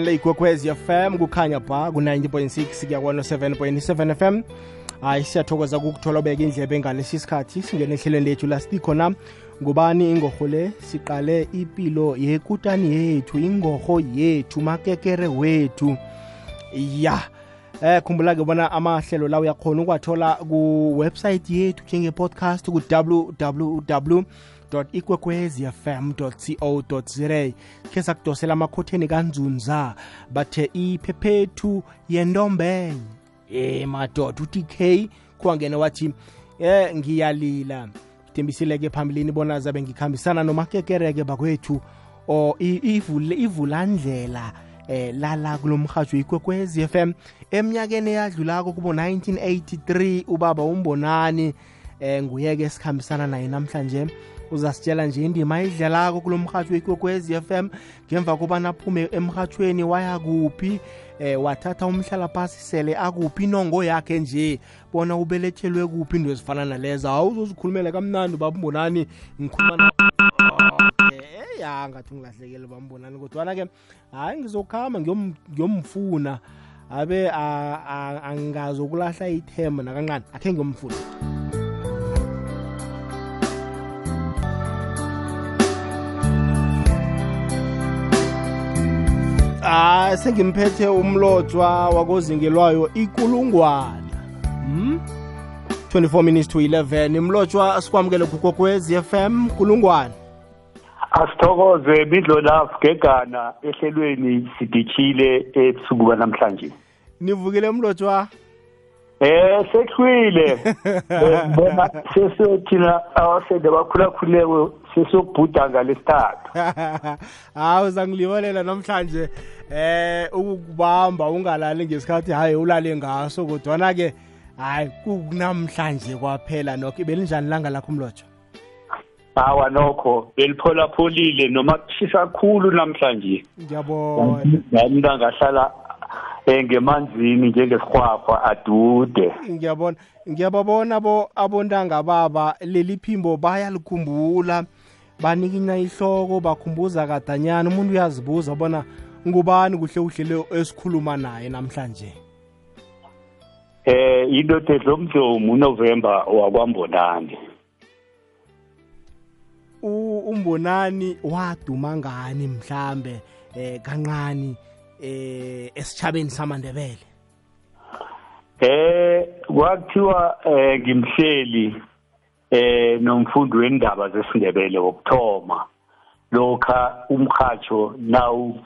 le ikwekwezi fm kukhanya ba ku-90.6 kuya ku-7.7 fm hayi siyathokoza kukuthola ubeka indlebe ngalesi sikhathi singene ehlelweni lethu la sikhona ngubani ingorho le? Siqale ipilo yekutani yethu ingorho yethu makekere wethu. Ya eh khumbula-ke bona amahlelo la uyakhona ukwathola ku-website yethu njenge-podcast ku-www ikwekwezfm co za khe sakudosela amakhotheni kanzunza. Bathe iphephethu yentombenye eh madoda uthi k kuwangena wathi eh ngiyalila. Thembisile-ke phambilini bona zabe ngikhambisana nomakekereke bakwethu o ivulandlela eh lala kulomhajo ikwekwezi FM eminyakeni eyadlulako kubo 1983 ubaba umbonani eh nguyeke esikhambisana naye namhlanje uzasitshela nje indima ayidlalako kulo mhatsho ikwekwezi FM ngemva kobana aphume emhathweni waya kuphi? Eh wathatha umhlalaphasi sele akuphi? Inongo yakhe nje bona ubelethelwe kuphi into ezifana naleza awuzozikhulumela kamnandi babumbonani ngikhuluma ya ngathi ngilahlekele bambonani kodwana-ke hayi ngizokuhamba ngiyomfuna. Abe angazokulahla ithemba nakancane akhe ngiyomfuna ah sengimphethe umlotshwa wakozingelwayo ikulungwana. Hmm? 24 minutes to 11 imlotshwa sikwamukele kukokwez FM kulungwana asithokoze bidlolaf gegana ehlelweni sidishile ebusuku banamhlanje. Nivukile mlotshwa eh sehlwile. Bona sesothina awasende bakhulakhuleko sesiyokubhuda ngalesithathu hawu zangilibalela namhlanje eh ukukubamba ungalali ngesikhathi hayi ulale ngaso kodwana-ke hayi kunamhlanje kwaphela nokho. Belinjani langa lakho umlotsho hawa nokho belipholapholile noma kushisa kakhulu namhlanje. Ngiyabona. Nami kangahlala ngemanzini njengesihwapha adude. Ngiyabona. Ngiyababona bo abontanga baba leli phimbo bayalikhumbula banikinya ihloko bakhumbuza kadanyana umuntu uyazibuza bona ngubani kuhle kuhle esikhuluma naye namhlanje? Eh indoda edlomdlomu unovemba wakwambonani. Umbonani waduma ngani mhlambe eh kancane eh esichabeni samandebele? Eh kwathiwa eh ngimhleli eh nomfundi wendaba zesindebele wokuthoma lokha umkhatsho nawu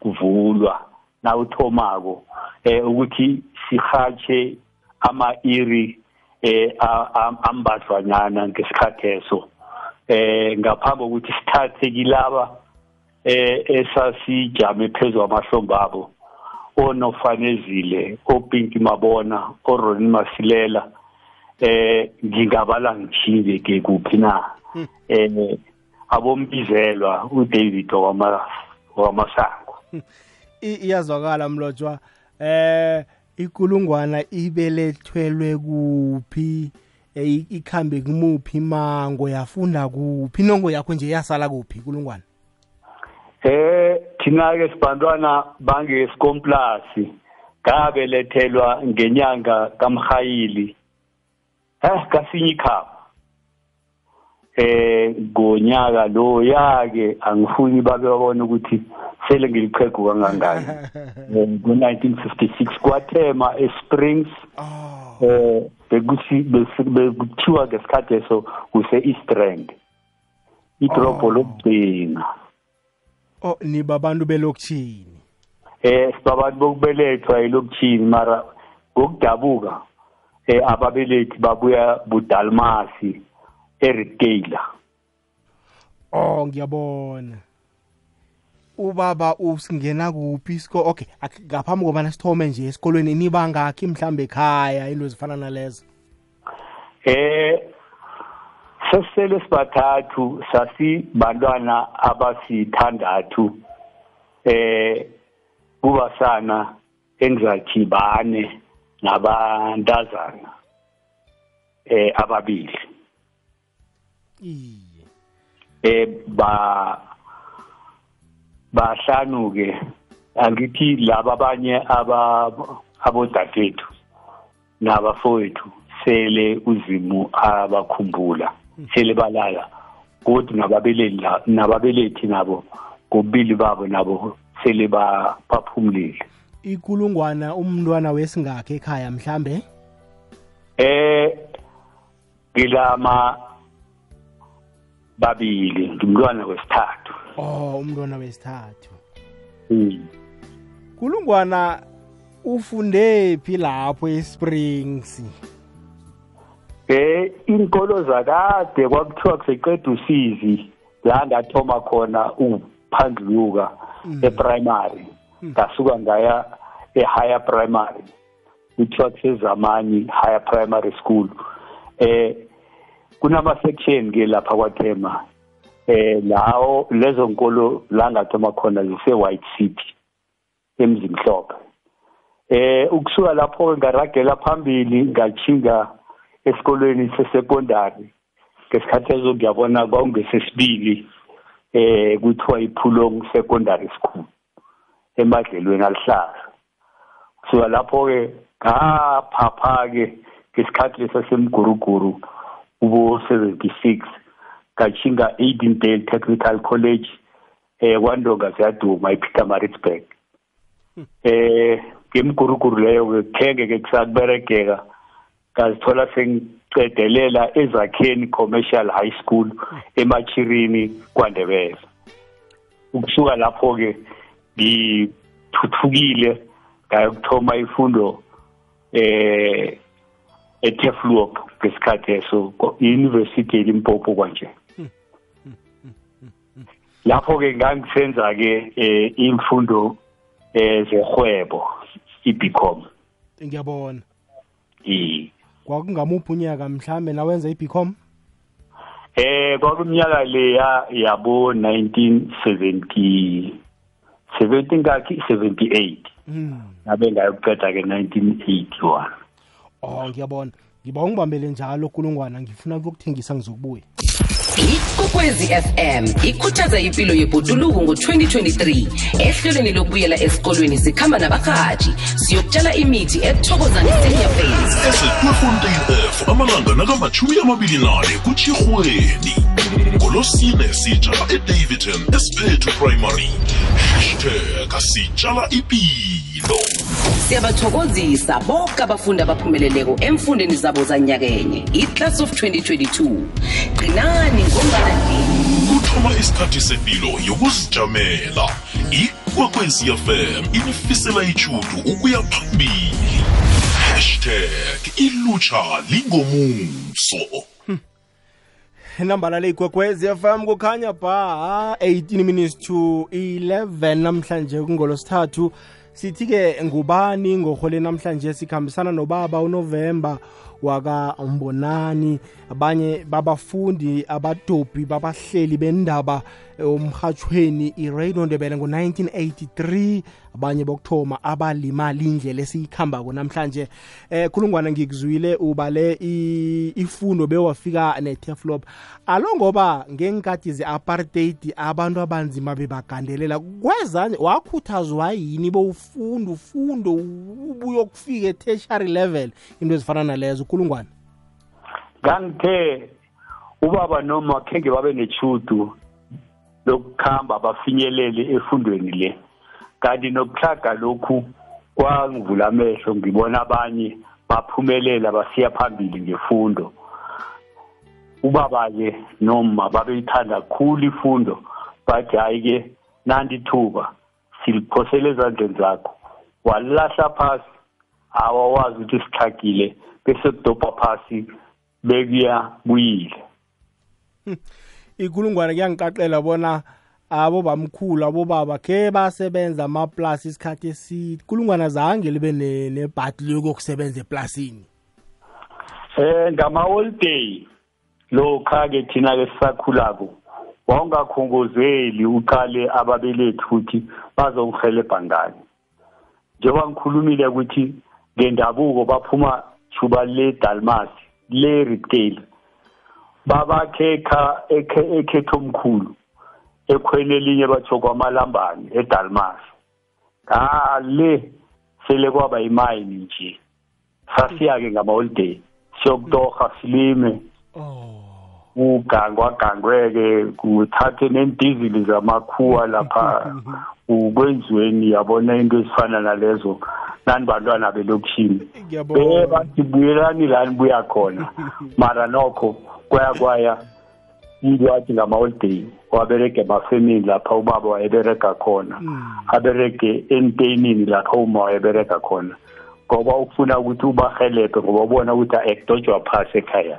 kuvulwa nawuthomako eh ukuthi sihatshe ama-iri eh ambadlwanyana ngesikhathi eso eh ngaphambi kokuthi sithathe kilaba eh esasijame phezulu amahlombe abo onofanezile opinki mabona oRonin Masilela eh ngingabala ngijike ke kuphi na? Eh abombizelwa uDavid wama wamasango iyazwakala mlotshwa. Eh ikulungwana ibelethwelwe kuphi? Ikhambe kumuphi imango? Yafunda kuphi? Inongo yakho nje yasala kuphi ikulungwana? Eh thina ke sibantwana bangeskomplasi ngabelethelwa ngenyanga kamhayili eh kasinye ikhaba eh ngonyaka lo yake angifuni babe babona ukuthi sele ngiliqhegu kangangani. Ngo-1956 kwathema esprings. Eh bekuthi bekuthiwa ngesikhathi eso kuse-eastrand idrobho lokugcina. Oh niba abantu belokishini eh sibabantu bokubelethwa elokishini mara ngokudabuka eh ababelethi babuya budalmasi eRigela oh ngiyabona. Ubaba usingena kuphi isko okay ngaphambi kobana sithome nje esikolweni niba ngakhi mhlambe ekhaya into ezifana nalezo. Eh sesele sibathathu sasibantwana abasithandathu. Eh kubasana engizathi bane. Nabantazana eh ababili. Iye. Eh ba bahlanu ke angithi laba abanye aba abodadethu nabafowethu sele uzimu abakhumbula sele balala kodwa nababelethi nababelethi nabo kubili babo nabo sele baphumulile. Ikulungwana umntwana wesingakhe ekhaya mhlambe? Eh ngilama babili ngimntwana wesithathu. Oh umntwana wesithathu. Mm. kulungwana ufunde phi lapho eSprings? Eh inkolo zakade kwakuthiwa kuseqeda usizi la ngathoma khona uphandluka Mm. Eprimary ngasuka ngaya e-higher primary kuthiwa kusezamani higher primary school. Eh kunama-section ke lapha kwathema. Eh lawo lezo nkolo la ngathoma khona zise-white city emzimhlophe eh ukusuka lapho ngaragela phambili ngachinga esikolweni sesecondary. Ngesikhathi ezo ngiyabona kwakungesesibili eh kuthiwa iphulong secondary school. Emadlelweni alihlaza. Kusuka lapho ke ngaphapha ke ngesikhathi lesasemguruguru kubo 76 ngachinga Edendale Technical College eh kwandonga ziyaduma ePietermaritzburg eh ngemguruguru leyo ke khenge ke kusakuberegeka ngazithola sengicedelela ezakheni commercial high school emachirini kwandebele. Ukusuka lapho ke ngithuthukile ngayokuthoma ifundo eh eTefluop ngesikhathi eso i-University eLimpopo kwanje lapho ke ngangisenza ke eh, imfundo eh zehwebo iBcom ngiyabona i kwakungamuphi unyaka mhlambe nawenza i-bcom eh kwakuminyaka leya yabo 1970 17 ngakhi 78 mm. ngabe ngayokuqeda ke 1981 oh ngiyabona. Ngiba ungibambele njalo kulungwana ngifuna ukuyokuthengisa ngizokubuya. Ikwekwezi fm ikhuthaza impilo yebhoduluko ngo-2023 ehlelweni lokubuyela esikolweni sikhamba nabahaji siyokutshala imithi ethokozanisenyafesi esekweffontein f amalanga nakamachumi amabili nane kutshirhweni ngolosine sitshala edavidton esphethu primary. Hashtag sitshala ipilo. Siyabathokozisa bonke abafundi abaphumeleleko emfundeni zabo zanyakenye iclass of 2022 qinani ngombana kuthoma isikhathi sepilo yokuzijamela ikwekwezi fm inifisela ichudu ukuya phambili. Hashtag ilutsha lingomuso. Nambala le ikwekwezi fm kukhanya ba 18 minutes to 11 namhlanje kungolosithathu. Sithi-ke ngubani ngorhole namhlanje sikhambisana nobaba unovemba wakambonani? Abanye babafundi abadobhi babahleli bendaba umhatshweni iradio ndebele ngo-1983 abanye bokuthoma abalimali indlela esiyikhambako namhlanje. Eh khulungwana ngikuzwile ubale i- ifundo bewafika neteflop alo ngoba ngenkathi ze-apartheid abantu abanzima bebagandelela kwezanje wakhuthazwa yini bowufunda ufunde ubuye ukufika e-tertiary level? Into ezifana nalezo kulungwane ngangithe ubaba noma khenge babe nechudu lokukhamba bafinyelele efundweni le. Kanti nokuhlaga lokhu kwangivula amehlo ngibona abanye baphumelela basiya phambili ngefundo. Ubaba-ke noma babeyithanda kakhulu ifundo bathi hhayi-ke nanti ithuba siliphosele ezandleni zakho. Walilahla phasi awawazi ukuthi sixhagile bese kudobha phasi bekuya kuyile ikulungwane kuyangiqaqela bona abo bamkhulu abobaba khe basebenza amaplasi isikhathi eside kulungwana zange libe ne- nebhadi lokuyokusebenza eplasini? Eh ngama-holiday lokha-ke thina-ke sisakhulako wawungakhongozeli uqale ababelethi ukuthi bazongihelebha ngani. Njengoba ngikhulumile ukuthi ngendabuko baphuma juba le dalmas le retail babakhekha ekhetho omkhulu ekhweni elinye batsho kwamalambane edalmas. Ngale sele kwaba imayini nje. Sasiya-ke ngama-holiday siyokutorha silime. Oh. Kugangwagangweke kuthathe nendizili zamakhuwa lapha ukwenziweni yabona into ezifana nalezo. Nani bantwana belokishini ngiyabona bathi buyelani la nibuya khona? Mara nokho kwaya kwaya. Umuntu wathi ngama-holiday waberege emafemini lapha ubaba wayeberega khona. Aberege enteyinini lapha uma wayeberega khona ngoba ukufuna ukuthi ubahelebhe ngoba ubona ukuthi ekudojwa phasi ekhaya.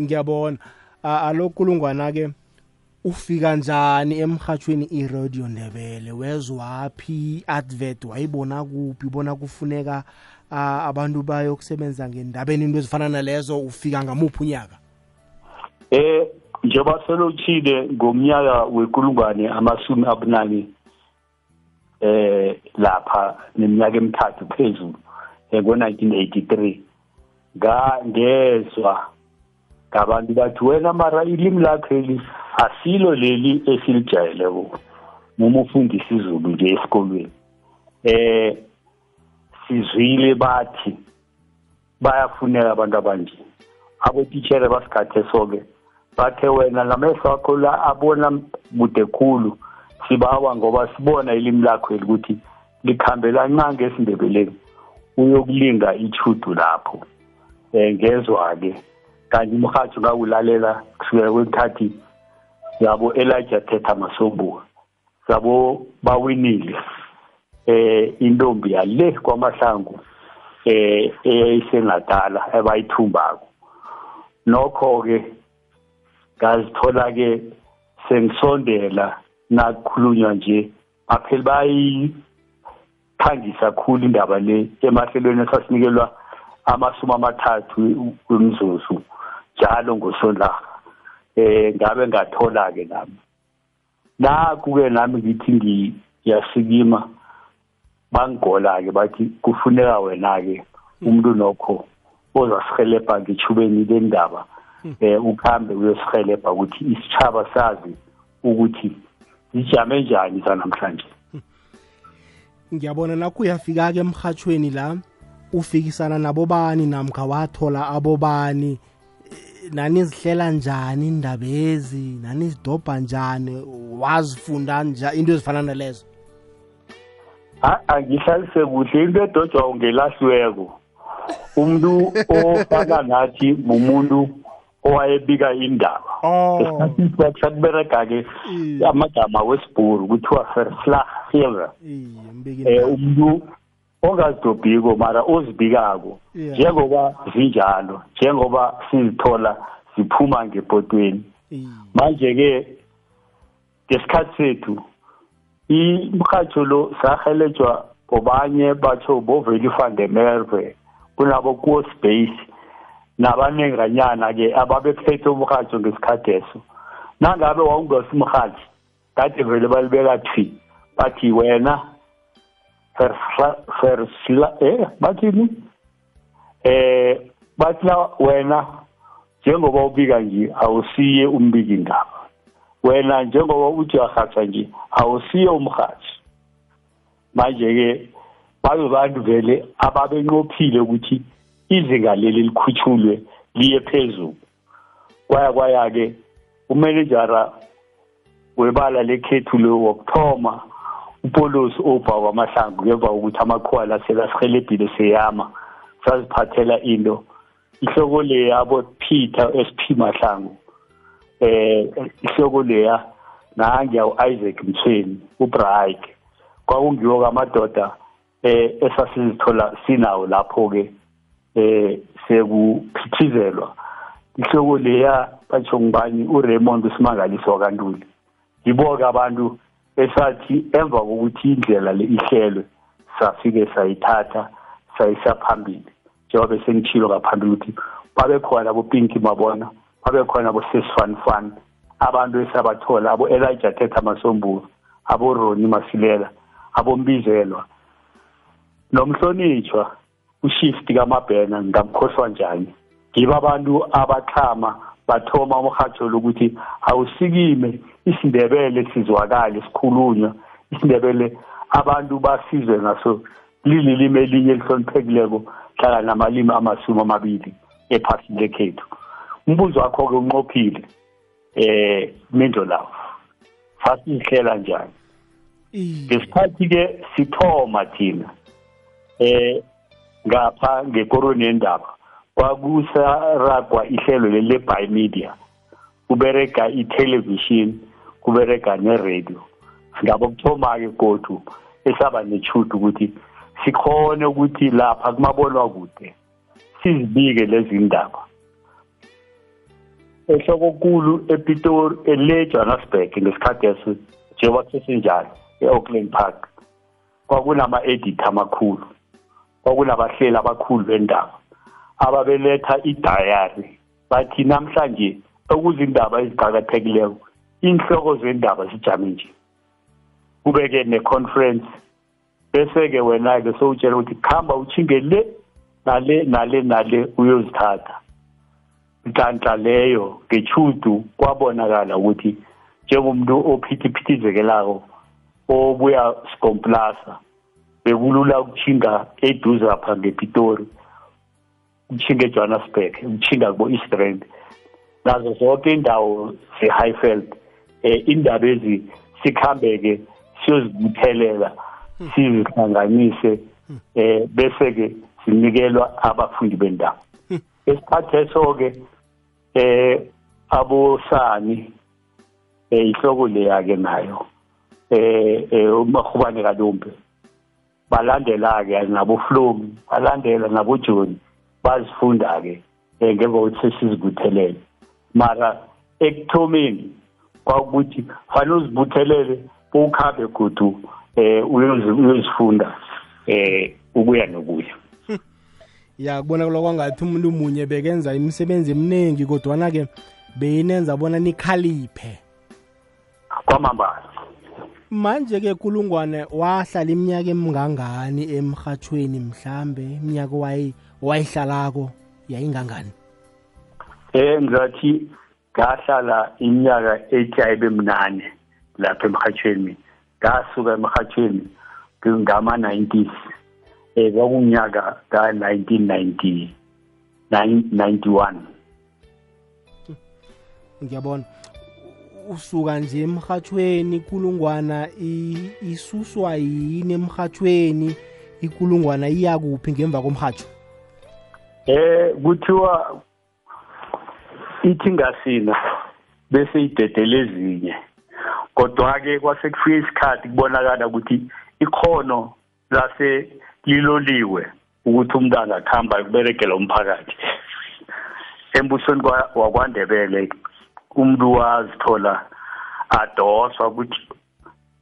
Ngiyabona. A- alo kulungwana-ke ufika njani emhathweni iradio ndebele? Wezwaphi i-advert? Wayibona kuphi? Bona kufuneka ah, abantu bayokusebenza ngendabeni into ezifana nalezo? Ufika ngamuphi unyaka? Eh njengoba selotshile ngomnyaka wenkulungwane amasumi abunane eh lapha neminyaka emithathu phezulu eh, ngo-1983 nga ngezwa ngabantu bathi wena mara ilimi lakho eli asilo leli esilijayeleko noma ufundisa izulu nje esikolweni. Eh sizwile bathi bayafuneka abantu abanje. Abotitshere basikhathe soke bathe wena lamehlo akho la abona bude khulu sibawa ngoba sibona ilimi lakho elikuthi likhambela ncange esindebeleni uyokulinga ichudu lapho. Eh ngezwa-ke kanti umhathi ngawulalela kusukela kwekhathi yabo Elijah Thetha Masombuka yabo bawinile. Eh intombi yale kwamahlangu eh eyayisengadala abayithumbako nokho ke ngazithola ke sengisondela nakukhulunywa nje. Baphela bayikhangisa khulu indaba le emahlelweni esasinikelwa amasumi amathathu wemizuzu njalo ngosondaga eh ngabe ngathola ke nami. Naku ke nami ngithi ngiyasikima bangigola ke bathi kufuneka wena ke umuntu nokho ozasihelebha ngithubeni lendaba. eh ukhambe uyosihelebha ukuthi isitshaba sazi ukuthi sijame njani sanamhlanje. Ngiyabona nakho uyafika-ke emhathweni la ufikisana nabo bani namkha wathola abobani eh, nani zihlela njani indaba ezi nani zidobha njani wazifunda nja into ezifana nalezo? Ha- angihlalise kuhle into edojwa ungelahliweko umuntu ofana nathi mumuntu owayebika indaba. Oh. Esikhathini sakuberega-ke amagama wesibhuru kuthiwa verslaggewer iye mbeki eh umuntu ongazidobhiko mara ozibikako njengoba zinjalo njengoba sizithola ziphuma ngebhotweni. Iye manje ke ngesikhathi sethu imhatsho lo sahelejwa bobanye batsho boveli van der merwe kunabo kuwo space nabanenganyana ke ababephethe umhatsho ngesikhathi eso. Nangabe wawungesimhathi kade vele balibeka thwi bathi wena versla eh bathini eh bathi na wena njengoba ubika nje awusiye umbiki indaba wena njengoba uthi wahatha nje awusiye umhathi manje ke babe bantu vele ababenqophile ukuthi izinga leli likhutshulwe liye phezulu. Kwaya kwaya ke umanejara webala lekhethu lo wokuthoma upolosi obha kwamahlangu ngemva kokuthi amakhuwa la selasihelebhile seyama saziphathela into. Ihloko le yabo Peter SP Mahlangu eh ihloko leya nangiya uIsaac Mthweni uBright kwakungiwo kamadoda eh esasizithola sinawo lapho ke eh sekuphithizelwa ihloko leya batsho ngibani uRaymond usimangaliso kaNtuli. Yibo ke abantu esathi emva kokuthi indlela le ihlelwe safike sayithatha sayisa phambili. Njengoba sengitshilo ngaphambili ukuthi babe khona bopinki mabona babe khona bosesifan fan abantu esabathola abo Elijah Thetha Masombulu abo Roni Masilela abo Mbizelwa nomhlonitshwa ushift kaMabhena ngamkhohlwa njani. Ngiba abantu abaxhama bathoma umhatsho lokuthi awusikime isindebele sizwakale sikhulunywa isindebele abantu basizwe ngaso lililimi elinye elihloniphekileko hlala namalimi amasumi amabili ephasini lekhethu. Umbuzo wakho-ke unqophile eh mindo lawo fasihlela njani? Ngesikhathi-ke sithoma thina eh ngapha ngekoroni yendaba kwakusaragwa ihlelo leli le-by media kuberega i-television kuberega ne-radio. Singabo kuthoma-ke godu esaba nethudu ukuthi sikhone ukuthi lapha kumabonwa kude sizibike lezi ndaba. Ehlokokulu epitori ele-johannesburg ngesikhathi eso njengoba kusesenjalo e-auckland park kwakunama-edit amakhulu. Kwakunabahleli abakhulu bendaba ababeletha idayari. Bathi namhlanje okuzindaba eziqakathekileyo inhloko zendaba zijame nje. Kube-ke ne-conference bese-ke wena-ke sowutshela ukuthi kuhamba uchinge le nale nale nale uyozithatha. Nhlanhla leyo ngechudu kwabonakala ukuthi njengomuntu ophithiphithezelako obuya skomplasa bekulula ukuthinga eduze apha ngepitori ukuthinga ejohannesburg ukuthinga kubo-east rand. Nazo zonke indawo ze-highfield um indaba ezi sikhambe-ke siyozibuthelela sizihlanganise um bese-ke zinikelwa abafundi bendawo. Esikhathi eso-ke um abosani um ihloko leya-ke nayo um umahubane kalumbe balandela-ke naboflomi balandela nabojoni bazifunda-ke um ngemva kokuthi sesizibuthelele. Mara ekuthomeni kwakukuthi fanele uzibuthelele ukhambe gudu um uyozifunda um ukuya nokuya. Ya kubonakala kwangathi umuntu munye bekenza imisebenzi eminingi kodwana-ke beyinenza bona nikhaliphe. Kwamambala. Manje-ke kulungwane wahlala iminyaka emingangani emhathweni mhlambe iminyaka wayihlalako yayingangani? Um ngizathi ngahlala iminyaka ethi ayibe mnane lapha emhathweni ngasuka emhathweni ngama-nineties um kwakunyaka ka-nineteen ninety-one. Ngiyabona. Usuka nje emhathweni ikulungwana isuswa yini emhathweni ikulungwana iyakuphi ngemva komhatho eh kuthiwa ithi ngasina bese idedele ezinye. Kodwa-ke kwase kufika isikhathi kubonakala ukuthi ikhono lase liloliwe ukuthi umuntu angakuhamba kuberegela umphakathi. Embusweni wakwandebele umuntu wazithola adoswa ukuthi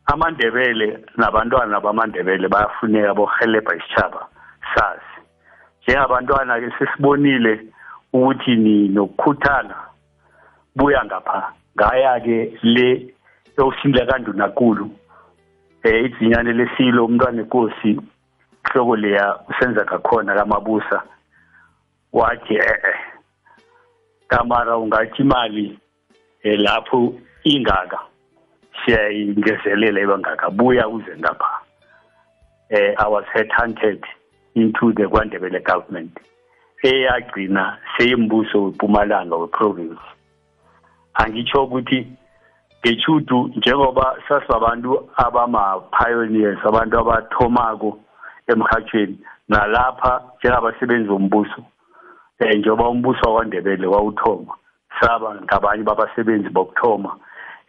amandebele nabantwana bamandebele bayafuneka bohelebha isitshaba sazi. Njengabantwana-ke sesibonile ukuthi ninokukhuthala buya ngapha ngaya-ke le yosindla kandunankulu eh idzinyane lesilo umntwana enkosi hloko leya usenza kakhona kamabusa wathi eh kamara ungathi imali lapho ingaka siyayingezelela ibangaka buya uze ngapha. Eh i was headhunted into the kwandebele government. Eyagcina seyimbuso wePumalanga weprovince. Angitsho ukuthi ngechudu njengoba sasibabantu abama-pioneers abantu abathomako emhathweni nalapha njengabasebenzi bombuso um njengoba umbuso wakwandebele wawuthoma saba ngabanye babasebenzi bokuthoma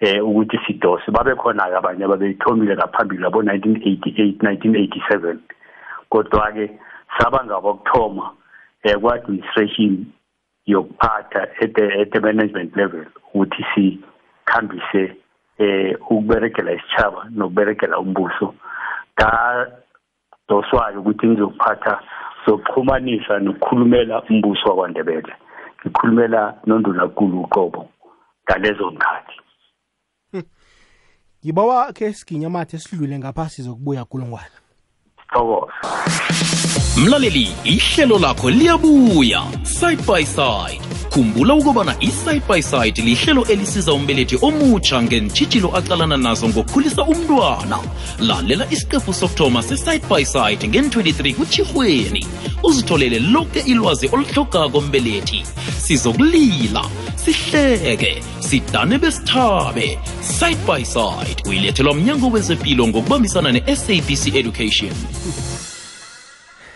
um ukuthi sidose. Babe khona-ke abanye ababeyithomile ngaphambili labo-nineteen eighty-eight nineteen eighty-seven. Kodwa-ke saba ngabokuthoma um ku-administration yokuphatha at the, at the management level ukuthi sikhambise eh ukuberegela isitshaba nokuberegela umbuso. Ngadoswayo ukuthi ngizokuphatha zokuxhumanisa nokukhulumela umbuso wakwandebele. Ngikhulumela nondunakulu uqobo ngalezo ngikhathi ngibawa ke siginya mathe sidlule ngapha sizokubuya kulungwana sithokoza mlaleli ihlelo lakho liyabuya side by side. Khumbula ukubana i-side by side lihlelo elisiza umbelethi omutsha ngentshitshilo acalana nazo ngokukhulisa umntwana. Lalela isiqephu sokuthoma se-side by side ngen-23 kutshirhweni uzitholele lonke ilwazi oluhlogako mbelethi. Sizokulila sihleke sidane besithabe. Side by side uyilethelwa mnyango wezempilo ngokubambisana ne-sabc education.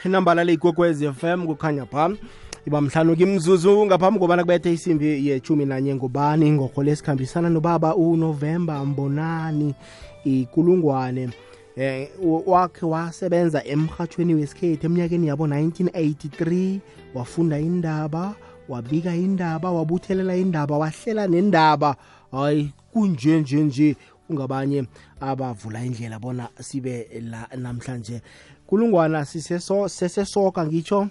Inambala leyigogwez FM kukhanya pha iba mhlanu kimzuzu ngaphambi kobana kubethe isimbi yechumi nanye ngubani ingorho lesikhambisana nobaba unovemba mbonani ikulungwane eh wakhe wasebenza emhathweni wesikhethu eminyakeni yabo 1983 wafunda indaba wabika indaba wabuthelela indaba wahlela nendaba hayi kunje nje nje ungabanye abavula indlela bona sibe la namhlanje. Kulungwana sisesoka ngisho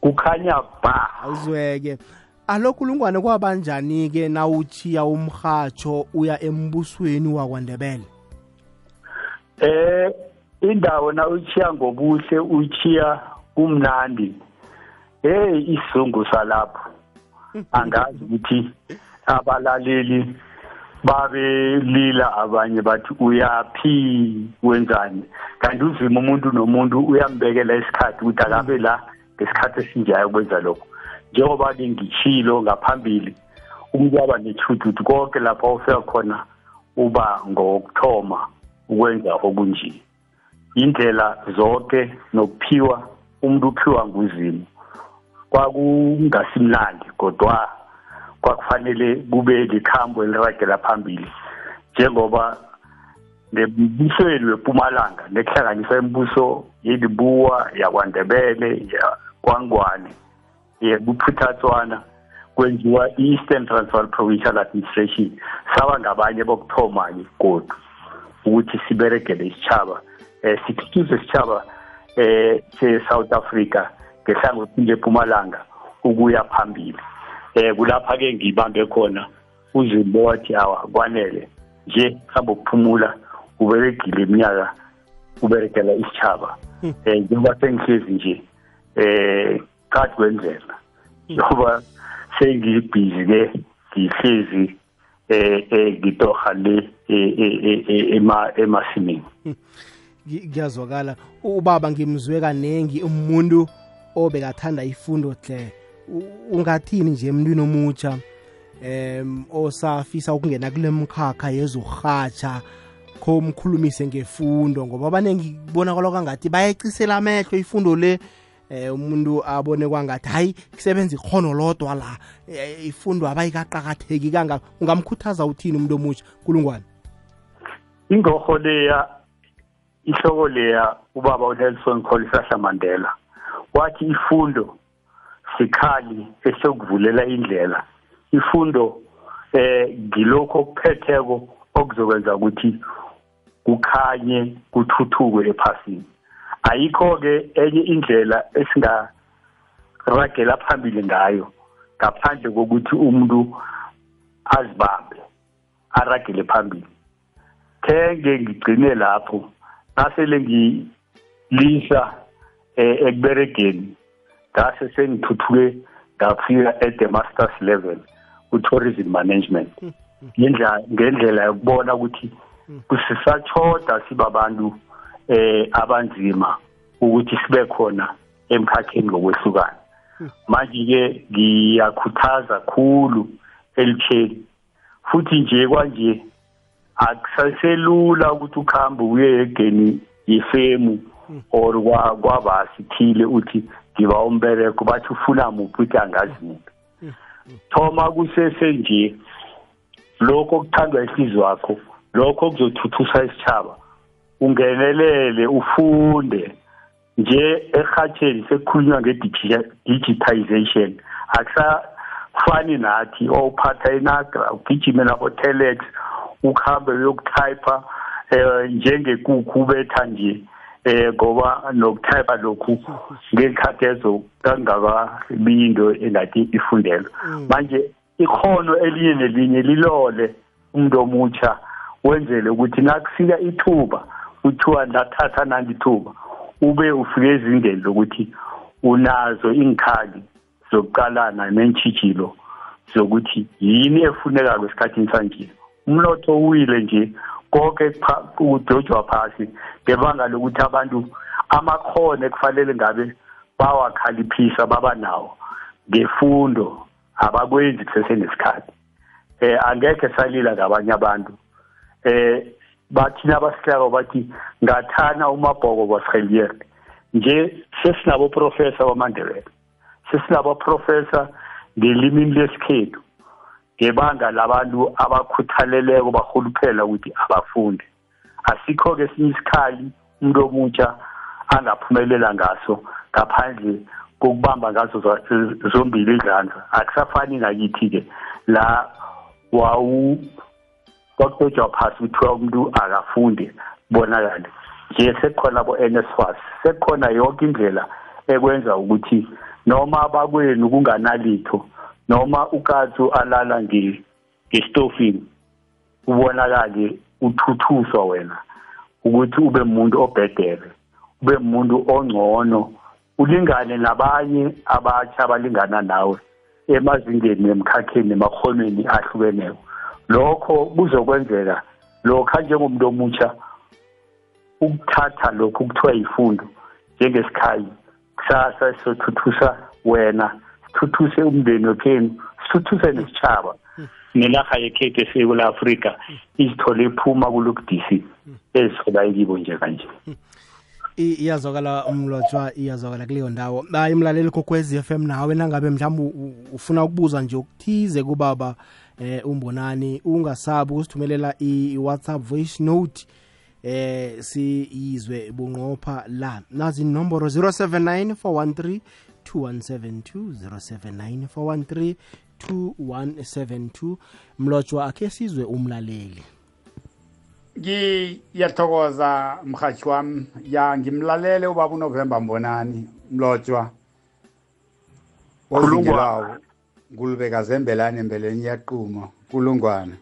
kukhanya ba. Awuzweke alo kulungwane kwabanjani ke nawuchiya umhatsho uya embusweni wakwandebele? Eh indawo na uchiya ngobuhle uchiya kumnandi. Hey isizungu salapho. Angazi ukuthi abalaleli babelila abanye bathi uyaphi? Wenzani? Kanti uzima umuntu nomuntu uyambekela isikhathi ukuthi akabe la. Ngesikhathi esinjayo kwenza lokho njengoba-ke ngishilo ngaphambili umuntu waba nethuthi ukuthi konke lapho ufika khona uba ngokuthoma ukwenza okunje. Indlela zonke nokuphiwa umuntu uphiwa nguzimo kwakungasimnandi kodwa kwakufanele kube likhambo eliragela phambili. Njengoba nembusweni weMpumalanga nekuhlanganisa imibuso yelibuwa yakwandebele yakwangwane yebuphuthatswana kwenziwa i-eastern transvaal provincial administration. Saba ngabanye bokuthoma-ke godu ukuthi siberegele isitshaba um sithuthuse isitshaba um se-south africa ngehlangothini lepumalanga ukuya phambili. Um kulapha-ke ngibambe khona uzimbo wathi awa kwanele nje hambe ukuphumula uberegile iminyaka uberegela isitshaba um njengoba sengihlezi nje um phakathi kwendlela njengoba sengibhizi-ke ngihlezi um ngitoha le emasimini. Kuyazwakala ubaba ngimzwe kanengi umuntu obekathanda ifundo hle ungathini nje emntwini omutsha? Em osafisa ukungena kule mkhakha yezurhatsha kho mkhulumise ngefundo ngoba abaningi kubonakala kwangathi bayayicisela amehlo ifundo le. Eh umuntu abone kwangathi hayi kusebenza ikhono lodwa la. Ifundo abayikaqakatheki kanga ungamkhuthaza uthini umuntu omutsha kulungwane ingorho leya ihloko leya ubaba uNelson Kholisahla Mandela wathi ifundo sikhali esokuvulela indlela. Ifundo eh ngilokho okuphetheko okuzokwenza ukuthi kukhanye kuthuthuke ephasini. Ayikho ke enye indlela esingaragela phambili ngayo ngaphandle kokuthi umuntu azibambe aragele phambili. Thenge ngigcine lapho nasele ngilisa ekuberegeni ngase sengithuthuke ngafika at the masters level ku-tourism management. Ngendlela ngendlela yokubona ukuthi kusisachoda sibabantu eh abanzima ukuthi sibe khona emkhakheni ngokwehlukana. Manje ke ngiyakhuthaza kakhulu elitheni futhi nje kwanje akusaselula ukuthi ukhambe uye egeni yefemu or kwabasithile uthi ngiba umbereko bathi ufuna muphi uthi angazi muntu thoma kusese nje lokho okuthandwa ihliziyo yakho lokho kuzothuthusa isitshaba ungenelele ufunde nje ehatheni sekukhulunywa nge-digitization akusafani nathi owuphatha inagra ugijime nabo-telex ukuhambe uyokutypa um njengekukhu ubetha nje eh ngoba nokutypa lokhu ngekhathi ezo kangakabi into engathi ifundelwe. Manje ikhono elinye nelinye lilole umuntu omutsha wenzele ukuthi nakufika ithuba kuthiwa ndathatha nandi ithuba ube ufike ezingeni lokuthi unazo inkhali zokuqalana neentshijilo zokuthi yini efunekayo esikhathini sanje. Umnotho uwile nje konke kudojwa phasi ngebanga lokuthi abantu amakhono ekufanele ngabe bawakhaliphisa baba nawo ngefundo abakwenzi kusesenesikhathi eh angekhe salila ngabanye abantu eh bathina basihlako bathi ngathana umabhoko wasrelier nje sesinabo professor wamandebele sesinabo professor ngelimini lesikhethu ngebanga labantu abakhuthaleleko bahuluphela ukuthi abafunde. Asikho-ke esinye isikhali umuntu omutsha angaphumelela ngaso ngaphandle kokubamba ngazo zombili izandla. Akusafani ngakithi-ke la wawu kwakudojwa phasi kuthiwa umuntu akafunde kubonakale nje sekukhona bo-nsfas sekukhona yonke indlela ekwenza ukuthi noma bakwenu kunganalitho noma ukatsu alala ngesitofini ubonakale uthuthuswa wena ukuthi ube umuntu obhedere ube umuntu ongcono ulingane nabanye abatsha abalingana nawe emazingeni emkhakheni emakhonweni ahlukeneyo lokho kuzokwenzeka lokho njengomuntu omutsha ukuthatha lokhu kuthiwa yifundo njengesikhayi kusasa sizothuthusa wena sithuthuse umndeni wekhenu sithuthuse nesitshaba nelarha yekhethu eseyikula afrika izithole iphuma kulokudisi ezithola ekibo nje kanje. Iyazwakala umlotshwa iyazwakala kuleyo ndawo. Hayi mlaleli kokwezi FM nawe nangabe mhlawumbe ufuna ukubuza nje ukuthize kubaba eh umbonani ungasabi ukusithumelela i-WhatsApp voice note. Eh siyizwe bunqopha la. Nazi inomboro 079 413 2172 079 mlotshwa akhe sizwe umlaleli. Ngiyathokoza mhathi wami. Ya ngimlalele ubaba unovemba mbonani mlotshwa. Ozingelawo ngulubeka zembelane embeleni yaquma kulungwana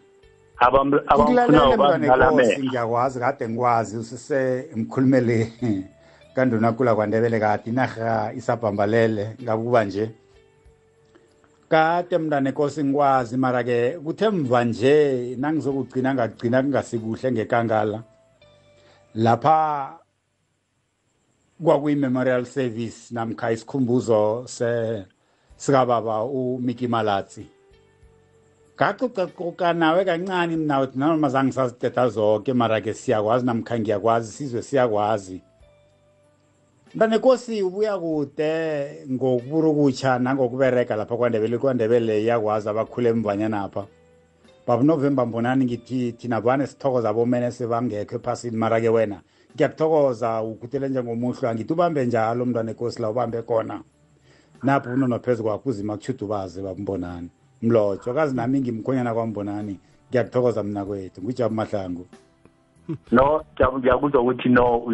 abamfuna bangalamela ngiyakwazi kade ngikwazi usise mkhulumele kanduna kula kwandebele kade inarha isabhambalele. Ngakuba nje. Kade mntana enkosi ngikwazi mara-ke kuthe mva nje nangizokugcina ngagcina kungasikuhle ngekangala. Lapha kwakuyi-memorial service namkha isikhumbuzo sikababa umiki malatsi. Ngacocacoca nawe kancane mna uthi nanoma zange saziteta zonke mara-ke siyakwazi namkha ngiyakwazi sizwe siyakwazi. Mntanenkosi ubuya kude ngokuburukutsha nangokubereka lapha kwandebele kwandebele iyakwazi abakhule emvanyanapha baba novemba mbonani ngithi thina bane sithokoza bomene sebangekho ephasini mara-ke wena ngiyakuthokoza ukhuthele njengomuhlwa ngithi ubambe njalo mntwanenkosi la ubambe khona. Napho unono phezu kwakho uzima kutshudubaze babambonani mlotshwa kazi nami ngimkhonyana kwambonani. Ngiyakuthokoza mna kwethu. Ngujabu mahlangu. No ngiyakuzwa ukuthi no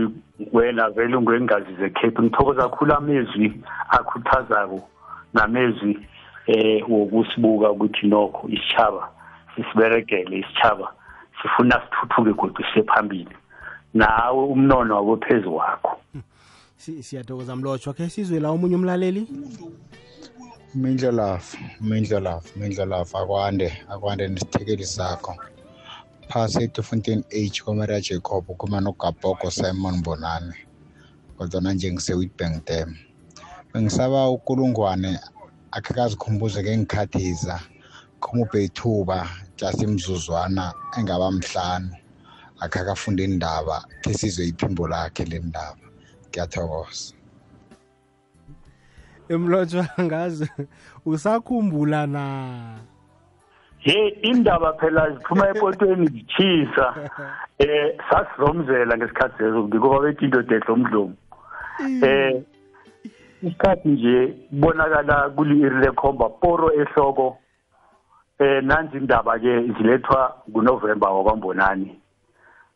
wena vele ungwengazi zekhepu ngithokoza kakhulu amezwi akhuthazako namezwi eh wokusibuka ukuthi nokho isitshaba sisiberegele isitshaba sifuna sithuthuke kodwa siye phambili nawe umnono wabo phezu wakho siyathokoza mlotshwa khe sizwe la omunye umlaleli? Mindlelafu mindlelafu mindlelafu akwande akwande nesithekeli sakho. Phasi etufontein h kwamara jacob kuma nogabhoko simon bonane kodwana nje ngise-witbank dam. Bengisaba ukulungwane akhe kazikhumbuze ke ngikhathiza khumuphe ithuba just imzuzwana engaba mhlanu. Akhe akafunda indaba khe sizwe iphimbo lakhe le ndaba. Ngiyathokoza. Emlotshwa ngazi usakhumbula na? Ye indaba phela ziphuma epotweni zichisa eh sasizomzela ngesikhathi leso ngoba bethi indoda edla umdlomo. Eh isikhathi nje kubonakala kuli-iri lekhomba poro ehloko. Eh nanzi indaba ke zilethwa ngunovemba wakwambonani.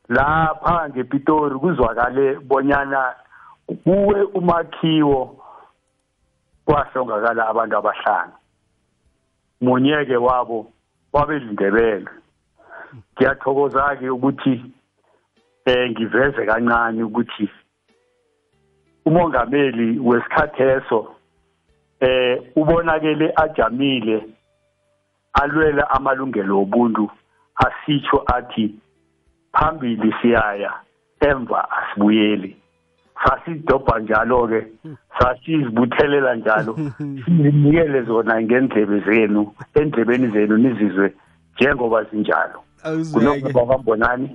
Lapha ngepitori kuzwakale bonyana kuwe umakhiwo kwahlongakala abantu abahlanu. Munye-ke wabo wabezindebele ngiyathokoza-ke ukuthi eh ngiveze kancane ukuthi umongameli wesikhatheso eh ubonakele ajamile alwela amalungelo obuntu asitsho athi phambili siyaya emva asibuyeli. Sasidobha njalo ke sasizibuthelela njalo. Sinikele zona ngendlebe zenu. Endlebeni zenu nizizwe njengoba zinjalo. Awuzweke. Kunokubambonani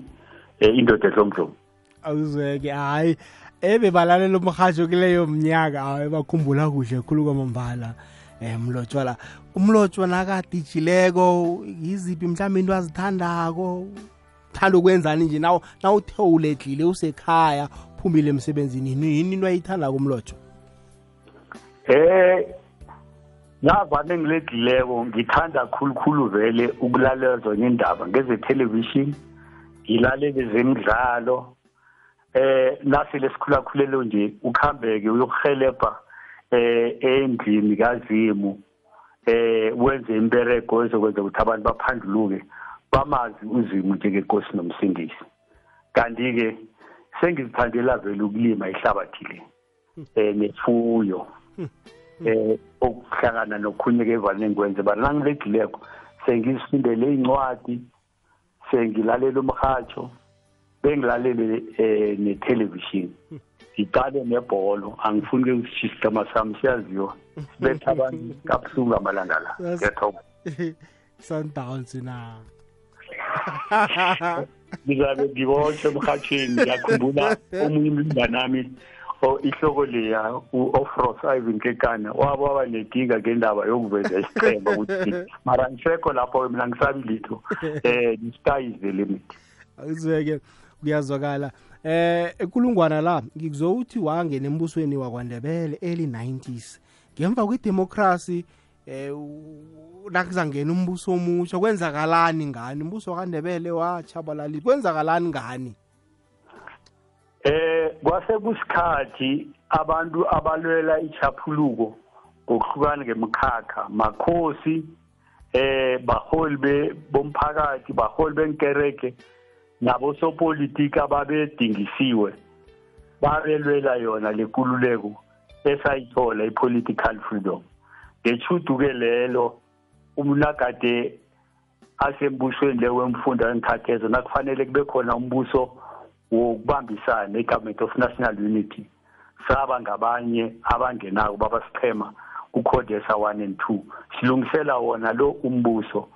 eh indoda ehlomhlobo awuzweke. Hayi ebebalalela umrhatsho kuleyo mnyaka hayi bakhumbula kuhle khulu kwamambala um mlotshwa la umlotshwa nakadijileko yiziphi mhlawumbe into azithandako? Thanda ukwenzani nje? Naw nawuthe uledlile usekhaya phumile emsebenzini yini yini into ayithandako umlotshwa eh navane ngiledlileko ngithanda khulukhulu vele ukulalela zonke indaba ngeze television ngilalele zemidlalo. Eh nasile sikhulakhulelo nje ukhambeke uyokuhelebha eh endlini kazimu eh wenze imberego ezokwenza ukuthi abantu baphanduluke bamazi uzimu njengenkosi nomsindisi. Kanti ke sengizithandela vele ukulima ihlabathi le eh nefuyo eh okuhlangana nokhunye ke evane ngikwenze bana ngilegileko sengizifundele incwadi sengilalela umhatsho bengilalele eh netelevision ngicale nebholo angifuni ke usishistama sami siyaziwa sibetha abantu kabuhlungu amalanga la. Ngiyathoba sundowns na? ngizabe ngibotshwe emhatsheni ngiyakhumbula omunye umlingane nami o- ihloko leya u-ofros ivan kekana waba waba nenkinga ngendaba yokuveza isiqhemba ukuthi mara ngisekho lapho mina ngisabi litho um the sky is the limit awuzweke kuyazwakala. Eh ekulungwana la ngikuzouthi wangena embusweni wakwandebele early 90s ngemva kwedemocracy eh nakuzangena umbuso omusha kwenzakalani ngani? Umbuso wakandebele wachabalali kwenzakalani ngani? Eh kwase kusikhathi abantu abalwela ichaphuluko ngokuhlukana ngemkhakha makhosi eh baholi be bomphakathi baholi benkereke nabo sopolitiki ababedingisiwe babelwela yona lekululeko esayithola ipolitical freedom. Ngechuduke lelo umnagade asembusweni le wemfundo enkhathezo nakufanele kube khona umbuso wokubambisana i-government of national unity. Saba ngabanye abangenako babasichema kuCodesa 1 and 2 silungisela wona lo umbuso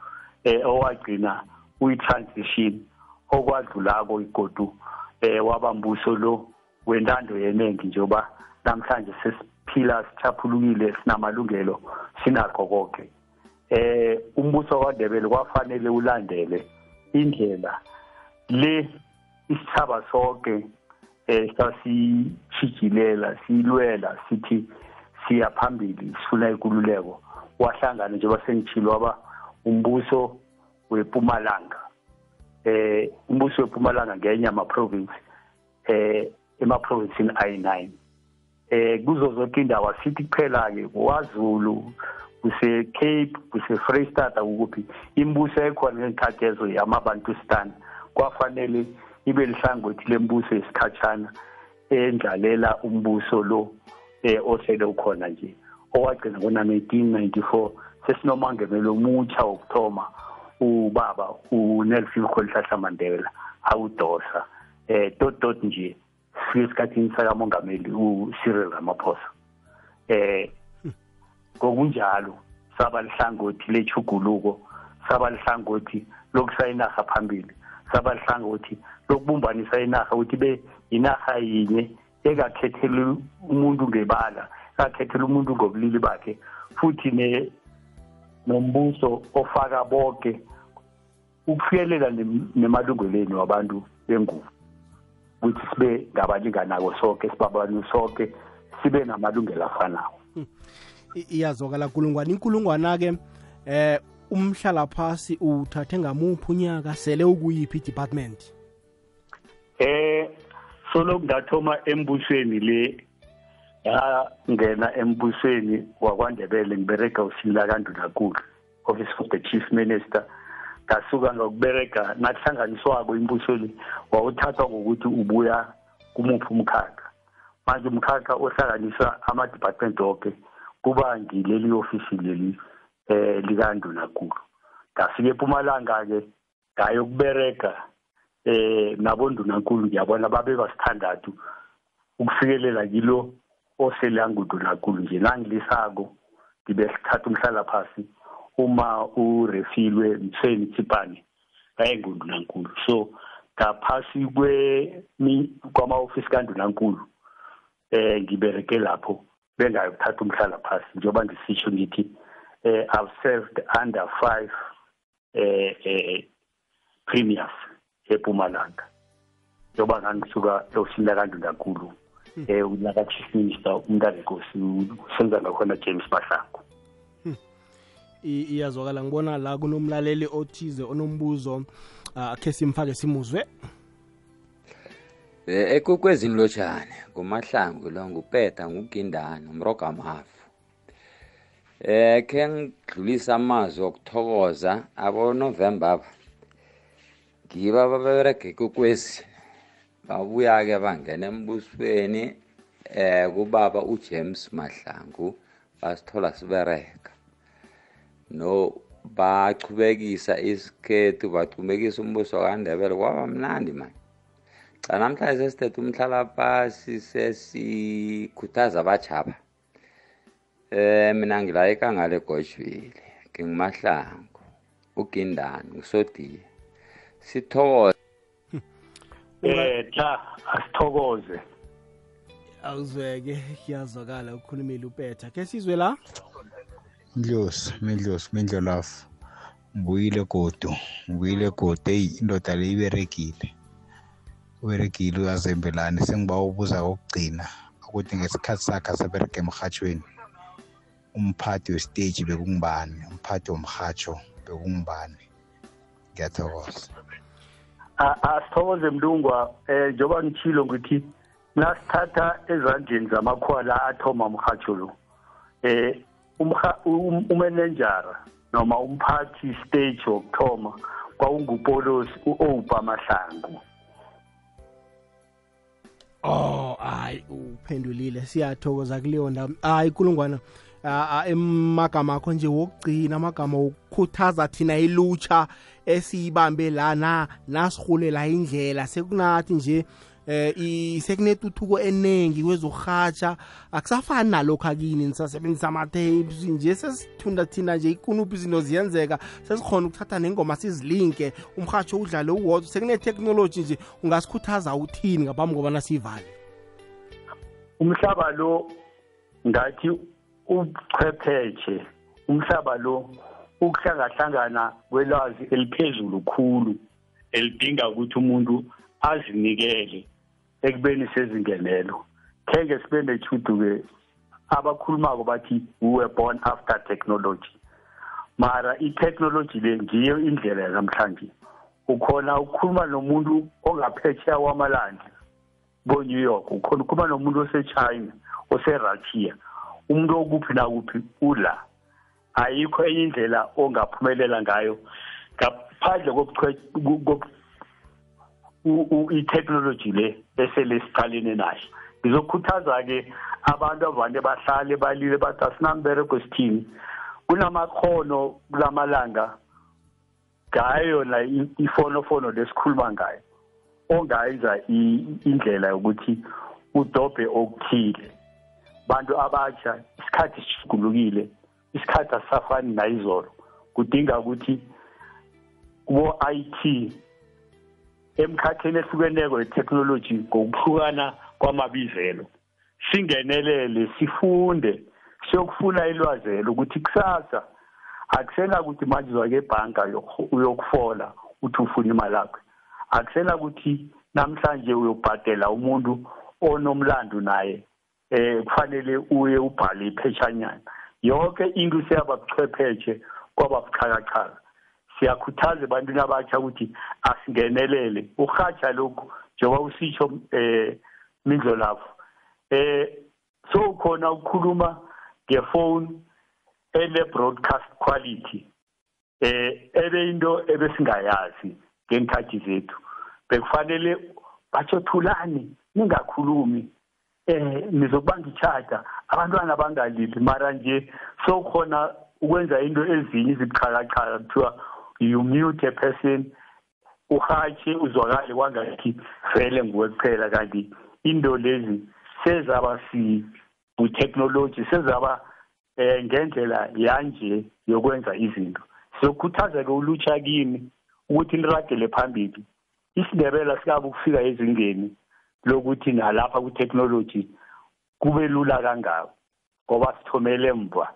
eh owagcina uyi-transition okwadlulako igodu eh wabambuso lo wentando yeningi njengoba namhlanje sesiphila sichaphulukile sinamalungelo sinakho konke eh umbuso kwaNdebele kwafanele ulandele indlela le isithaba sonke eh sasichijilela silwela sithi siya phambili sifuna ikululeko. Wahlangana njengoba sengitshilo waba umbuso wePumalanga eh umbuso wePumalanga ngenye ama province eh ema province ayi9 eh kuzo zonke indawo sithi kuphela ke kwaZulu kuse Cape kuse Freystata ukuphi imbuso ekhona ngesikhathi ezo yamabantustan kwafanele ibe lihlangothi lembuso yesikhatshana endlalela umbuso lo eh osele ukhona nje owagcina ngo-1994 sesinomangemelo omutsha wokuthoma ubaba uNelson Rolihlahla Mandela awudosa. Eh tot tot nje sifike esikhathini sakamongameli uCyril Ramaphosa. Eh ngokunjalo saba lihlangothi lechuguluko saba lihlangothi lokusayinaha phambili saba lihlangothi lokubumbanisa inaha ukuthi be inaha yinye ekakhethela umuntu ngebala akakhethela umuntu ngobulili bakhe futhi ne nombuso ofaka bonke ukufikelela nem- nemalungelweni wabantu bengubo. Ukuthi sibe ngabalinganako sonke sibabantu sonke sibe namalungelo afanayo. I- iyazwakala kulungwana inkulungwana-ke eh umhlala phasi uthathe ngamuphi unyaka? Sele ukuyiphi i-department? Eh solo ngathoma embusweni le ngena embusweni wakwaNdebele ngibereka usila kandunankulu office of the chief minister. Ngasuka ngokubereka nakuhlanganiswako imbuso le wawuthathwa ngokuthi ubuya kumuphi umkhakha. Manje umkhakha ohlanganisa ama-department onke kuba ngileli ofisi leli eh likandunakulu ngafika ePumalanga ke ngayokubereka eh nabondunankulu ngiyabona babe basithandathu ukufikelela kilo osele angundunankulu nje. Nangilisako ngibe sithatha umhlala phasi. Uma urefilwe mthweni Tsipane ayingundunankulu so ngaphasi kwe kwama-ofisi kandunankulu eh ngibereke lapho bengayokuthatha umhlala phasi njengoba ngisisho ngithi eh I've served under 5 eh eh premiers ePumalanga njengoba ngangisuka eofisini lakandunankulu eh ulaka chief minister umntazenkosi usenza ngakhona James Mahlangu. Iyazwakala ngibona la kunomlaleli othize onombuzo akhe simfake simuzwe. Ekukwezini lotshane ngumahlangu lo ngupeta ngugindana umroga mafu. Eh ke ngidlulisa amazwi okuthokoza abonovemba aba ngiba baberege kukwezi babuya-ke bangena embusweni eh kubaba ujames mahlangu basithola sibereka no bachubekisa isikhethu bachubekisa umbuso kandebele. Kwaba mnandi mani cha namhlanje sesithethe umhlalapasi sesikhuthaza abachaba eh mina ngila ekangale egojwile ngingumahlangu ugindani ngisodiye sithokoze. Eh cha asithokoze. Awuzweke kuyazwakala ukhulumile upetha. Ke sizwe la? Ndlosi Mindlosi Mindlolafu ngibuyile godu ngibuyile godu. Eyi indoda le iberegile. Uberegile uyazembelani sengiba ubuza kokugcina ukuthi ngesikhathi sakhe aseberega emrhatshweni umphathi wesiteji bekungibani umphathi womrhatsho bekungibani ngiyathokoza. Asithokoze mlungwa. Eh njengoba ngitshilo ngithi nasithatha ezandleni zamakhwala athoma umrhatsho lo eh umanenjara noma umphathi stage wokuthoma kwakungupolosi u-opa mahlangu. Oh hayi uphendulile. Siyathokoza kuleyo ndawo. Hayi kulungwana emagama akho nje wokugcina amagama okukhuthaza thina ilutsha esiyibambe lana nasihulela indlela. Sekunathi nje eh sekunetuthuko eningi kwezokurhatsha akusafani nalokho akini nisasebenzisa ama-tapes nje sesithunda thina nje ikunuphi izinto ziyenzeka. Sesikhona ukuthatha nengoma sizilinke umrhatsho udlale uwodwa. Sekune-technology nje ungasikhuthaza uthini ngaphambi kobana siyivale? Umhlaba lo ngathi ubuchwepheshe umhlaba lo ukuhlangahlangana kwelwazi eliphezulu khulu elidinga ukuthi umuntu azinikele. Ekubeni sezingenelo. Kenge sibe nethudu-ke abakhulumako bathi we were born after technology. Mara i-technology le ngiyo indlela yanamhlanje. Ukhona ukukhuluma nomuntu ongaphetsheya wamalandla bo-new york ukhona ukukhuluma nomuntu osechina oserussia. Umuntu okuphi nakuphi ula. Ayikho enye indlela ongaphumelela ngayo. Ngaphandle i-technology le esele siqalene nayo ngizokhuthaza-ke abantu avane bahlale balile bathi asinambereko sithini? Kunamakhono kulamalanga ngayo yona ifonofono lesikhuluma ngayo ongayenza indlela yokuthi udobhe okuthile. Bantu abatsha isikhathi sijugulukile isikhathi asisafani nayizolo. Kudinga ukuthi kubo-IT emkhatheni ehlukeneko ye-technology ngokuhlukana kwamabizelo. Singenelele sifunde siyokufuna ilwazelo ukuthi kusasa akusenakuthi manje uzwake ebhanka uyokufola uthi ufuna imali yakho akusenakuthi namhlanje uyobhadela umuntu onomlando naye eh kufanele uye ubhale iphetshanyana yonke into seyababuchwepheshe kwababuchakachaka siyakhuthaza ebantwini abatsha ukuthi asingenelele. Urhatsha lokhu njengoba usitsho eh mindlo lapho eh so khona ukukhuluma ngefone ene broadcast quality eh ebe into ebesingayazi ngenkhathi zethu. Bekufanele batsho thulani ningakhulumi. Eh nizokubanga ichata abantwana bangalili mara nje sokhona ukwenza into ezinye izibuxhakaxhaka kuthiwa you mute a person uhatshe uzwakale kwangathi vele nguwe kuphela kanti into lezi sezaba si technology sezaba eh ngendlela yanje yokwenza izinto. Siyokhuthaza ke ulutsha kimi ukuthi niragele phambili isindebela sikabe ukufika ezingeni lokuthi nalapha ku-technology kube lula kangako ngoba sithomele emva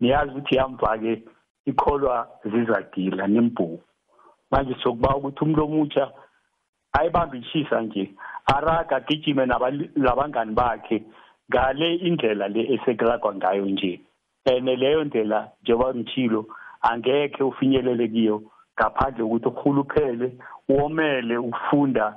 niyazi ukuthi yamva-ke ikholwa zizagila nembhuku manje sokuba ukuthi umuntu omutsha ayibambe ishisa nje araga agijime nabangani bakhe ngale indlela le esekulagwa ngayo nje. And leyo ndlela njengoba ngithilo angekhe ufinyelele kiyo ngaphandle kokuthi uhuluphele womele ukufunda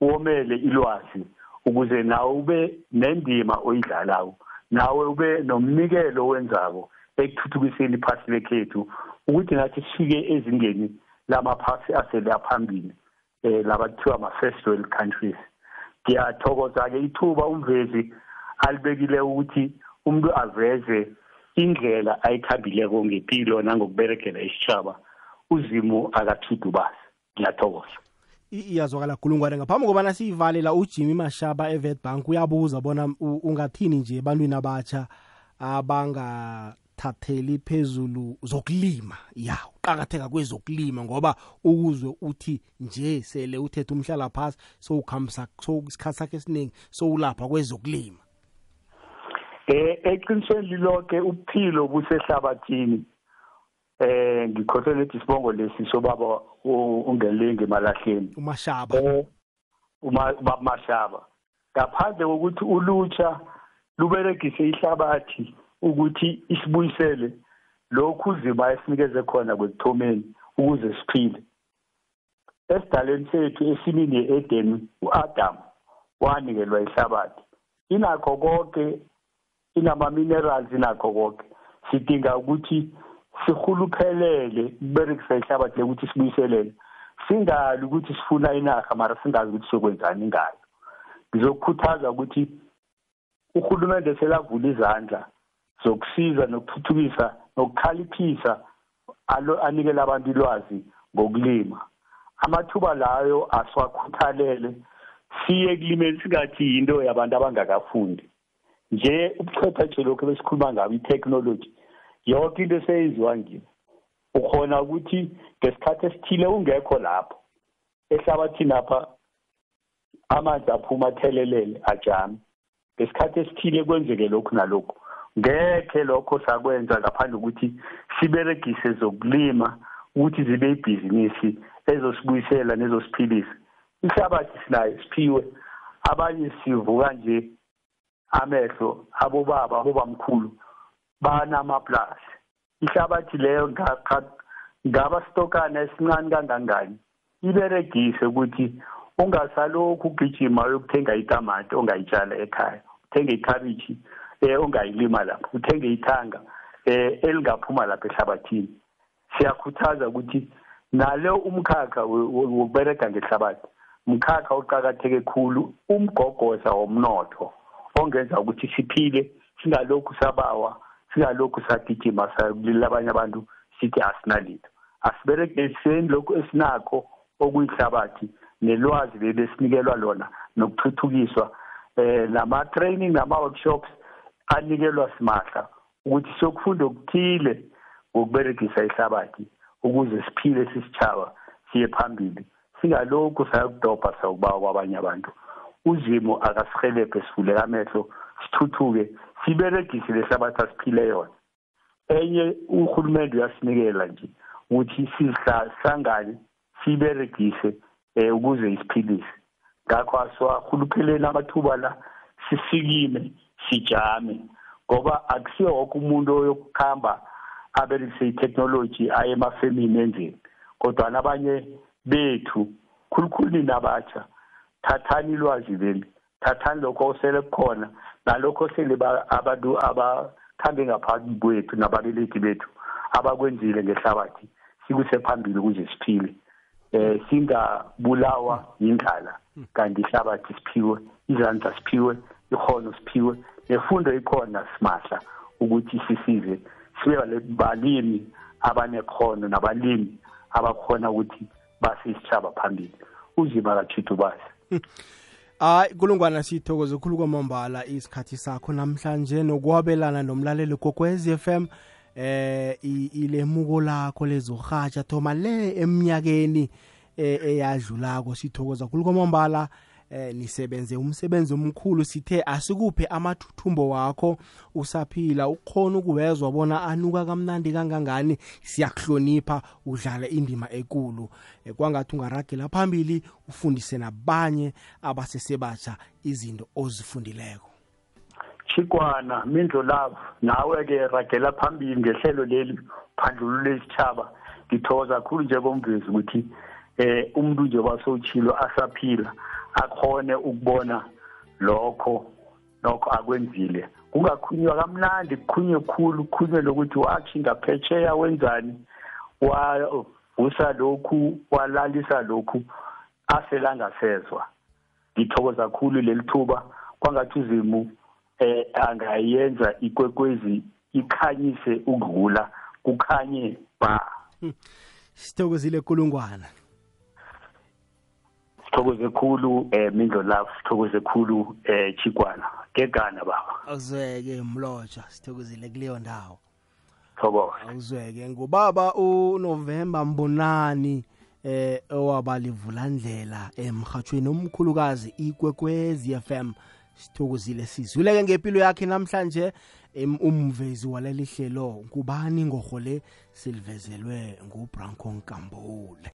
womele ilwazi ukuze nawe ube nendima oyidlalayo nawe ube nomnikelo wenzako ekuthuthukiseni iphasi lekhethu ukuthi nathi sifike ezingeni lamaphasi asele aphambili eh labathiwa ama-first world countries. Ngiyathokoza-ke ithuba umvezi alibekile ukuthi umuntu aveze indlela ayikhambileko ngempilo nangokuberegela isitshaba uzimu akathudubasi ngiyathokoza. Iyazwakala gulungwane ngaphambi kobana siyivale la ujimmy mashaba evet bank uyabuza bona ungathini nje ebantwini abatsha abangathatheli phezulu zokulima ya uqakatheka kwezokulima ngoba ukuzwe uthi nje sele uthethe umhlala phasi sowukhambisa isikhathi sakhe esiningi sowulapha kwezokulima. Eh eqinisweni lonke uphilo busehlabathini eh ngikhohlele ukuthi isibongo lesi sobaba ungelinge emalahleni umashaba. Uma mashaba ngaphandle kokuthi ulutsha luberegise ihlabathi ukuthi isibuyisele lokhu uzima esinikeze khona kwekuthomeni ukuze siphile esidaleni sethu esimini ye-edeni u-adam wanikelwa ihlabathi. Inakho konke inama-minerals inakho konke sidinga ukuthi sihuluphelele ukuberekisa ihlabathi le ukuthi sibuyiselele. Singali ukuthi sifuna inarha mara singazi ukuthi sokwenzani ngayo. Ngizokukhuthaza ukuthi uhulumende selavula izandla. Zokusiza nokuthuthukisa nokukhaliphisa anikele abantu ilwazi ngokulima. Amathuba layo asiwakhuthalele siye kulimeni singathi yinto yabantu abangakafundi. Nje ubuchwepheshe lokhu besikhuluma ngabo i-technology yonke into eseyenziwa ngini ukhona ukuthi ngesikhathi esithile ungekho lapho ehlabathini apha amanzi aphuma athelelele ajame. Ngesikhathi esithile kwenzeke lokhu nalokhu. Ngekhe lokho sakwenza ngaphandle ukuthi siberegise zokulima ukuthi zibe ibhizinisi ezosibuyisela nezosiphilisa. Ihlabathi sinayo siphiwe abanye sivuka nje amehlo abobaba abobamkhulu banamaplasi. Ihlabathi leyo ngaba stokana esincane kangangani? Iberegise ukuthi ungasalokhu ugijima uyokuthenga itamati ongayitshala ekhaya uthenge ikhabishi eh ongayilima lapho uthenge ithanga eh elingaphuma lapha ehlabathini. Siyakhuthaza ukuthi nalo umkhakha wokubereka ngehlabathi umkhakha oqakatheke khulu umgogoza womnotho ongenza ukuthi siphile singalokhu sabawa singalokhu sagijima sakulila abanye abantu sithi asinalitho asiberegeseni lokhu esinakho okuyihlabathi nelwazi leli esinikelwa lona nokuthuthukiswa eh nama training nama workshops anikelwa simahla ukuthi siyokufunda okuthile ngokuberegisa ihlabathi ukuze siphile sisichaba siye phambili singalokhu sayokudobha sayukubawa kwabanye abantu. Uzimo akasihelebhe sivule amehlo sithuthuke siberegise lehlabathi asiphile yona. Enye uhulumende uyasinikela nje ukuthi sihlangane siberegise eh ukuze isiphilise. Ngakho asiwahulupheleni amathuba la sisikime. Sijame ngoba akusiyo wonke umuntu oyokukhamba aberegise i-technology aye emafemini enzeni kodwa nabanye bethu khulukhulu nina abatsha thathani ilwazi leli thathani lokho osele kukhona nalokho sele abantu abakhambe ngaphansi kwethu nababelethi bethu abakwenzile ngehlabathi sikuse phambili ukuze siphile. Eh singabulawa indlala kanti ihlabathi siphiwe izandla siphiwe ikhono siphiwe nefundo ikhona simahla ukuthi sisize sibe balimi abanekhono nabalimi abakhona ukuthi base isitshaba phambili. Uzima kathithu basi hayi kulungwana sithokoze khulu kwamambala isikhathi sakho. Namhlanje nokwabelana nomlaleli kokwez FM eh i- ilemuko lakho lezorhatsha thoma le eminyakeni eh, eyadlulako. Sithokoza khulu kwamambala. eh nisebenze umsebenzi omkhulu sithe asikuphe amathuthumbo wakho. Usaphila ukhona ukuvezwa bona anuka kamnandi kangangani. Siyakuhlonipha udlala indima ekulu. Eh, kwangathi ungaragela phambili ufundise nabanye abasesebatsha izinto ozifundileko. Chikwana mindlo love nawe-ke ragela phambili ngehlelo leli phandlululo lesitshaba ngithokoza kakhulu njengomvezi ukuthi eh umuntu nje wasowutshilo asaphila. Akhone ukubona lokho lokho akwenzile. Kungakhulunywa kamnandi kukhulunywe khulu kukhulunywe lokuthi watshinga phetsheya wenzani? Wavusa lokhu walalisa lokhu aselangasezwa ngithokoza kakhulu leli thuba. Kwangathi uzimu eh angayenza ikwekwezi ikhanyise ukudlula kukhanye ba. Sithokozile kulungwana sithokoze khulu eh mindlo love sithokoze khulu eh chikwana gegana baba. Awuzweke mlotsha sithokozile kuleyo ndawo. Thokoza awuzweke. Ngubaba uNovember Mbonani eh owaba livulandlela emhathweni omkhulukazi ikwekwezi FM sithokozile sizwileke ngempilo yakhe namhlanje umvezi waleli hlelo ngubani ngorhole silivezelwe nguBranko Nkambule.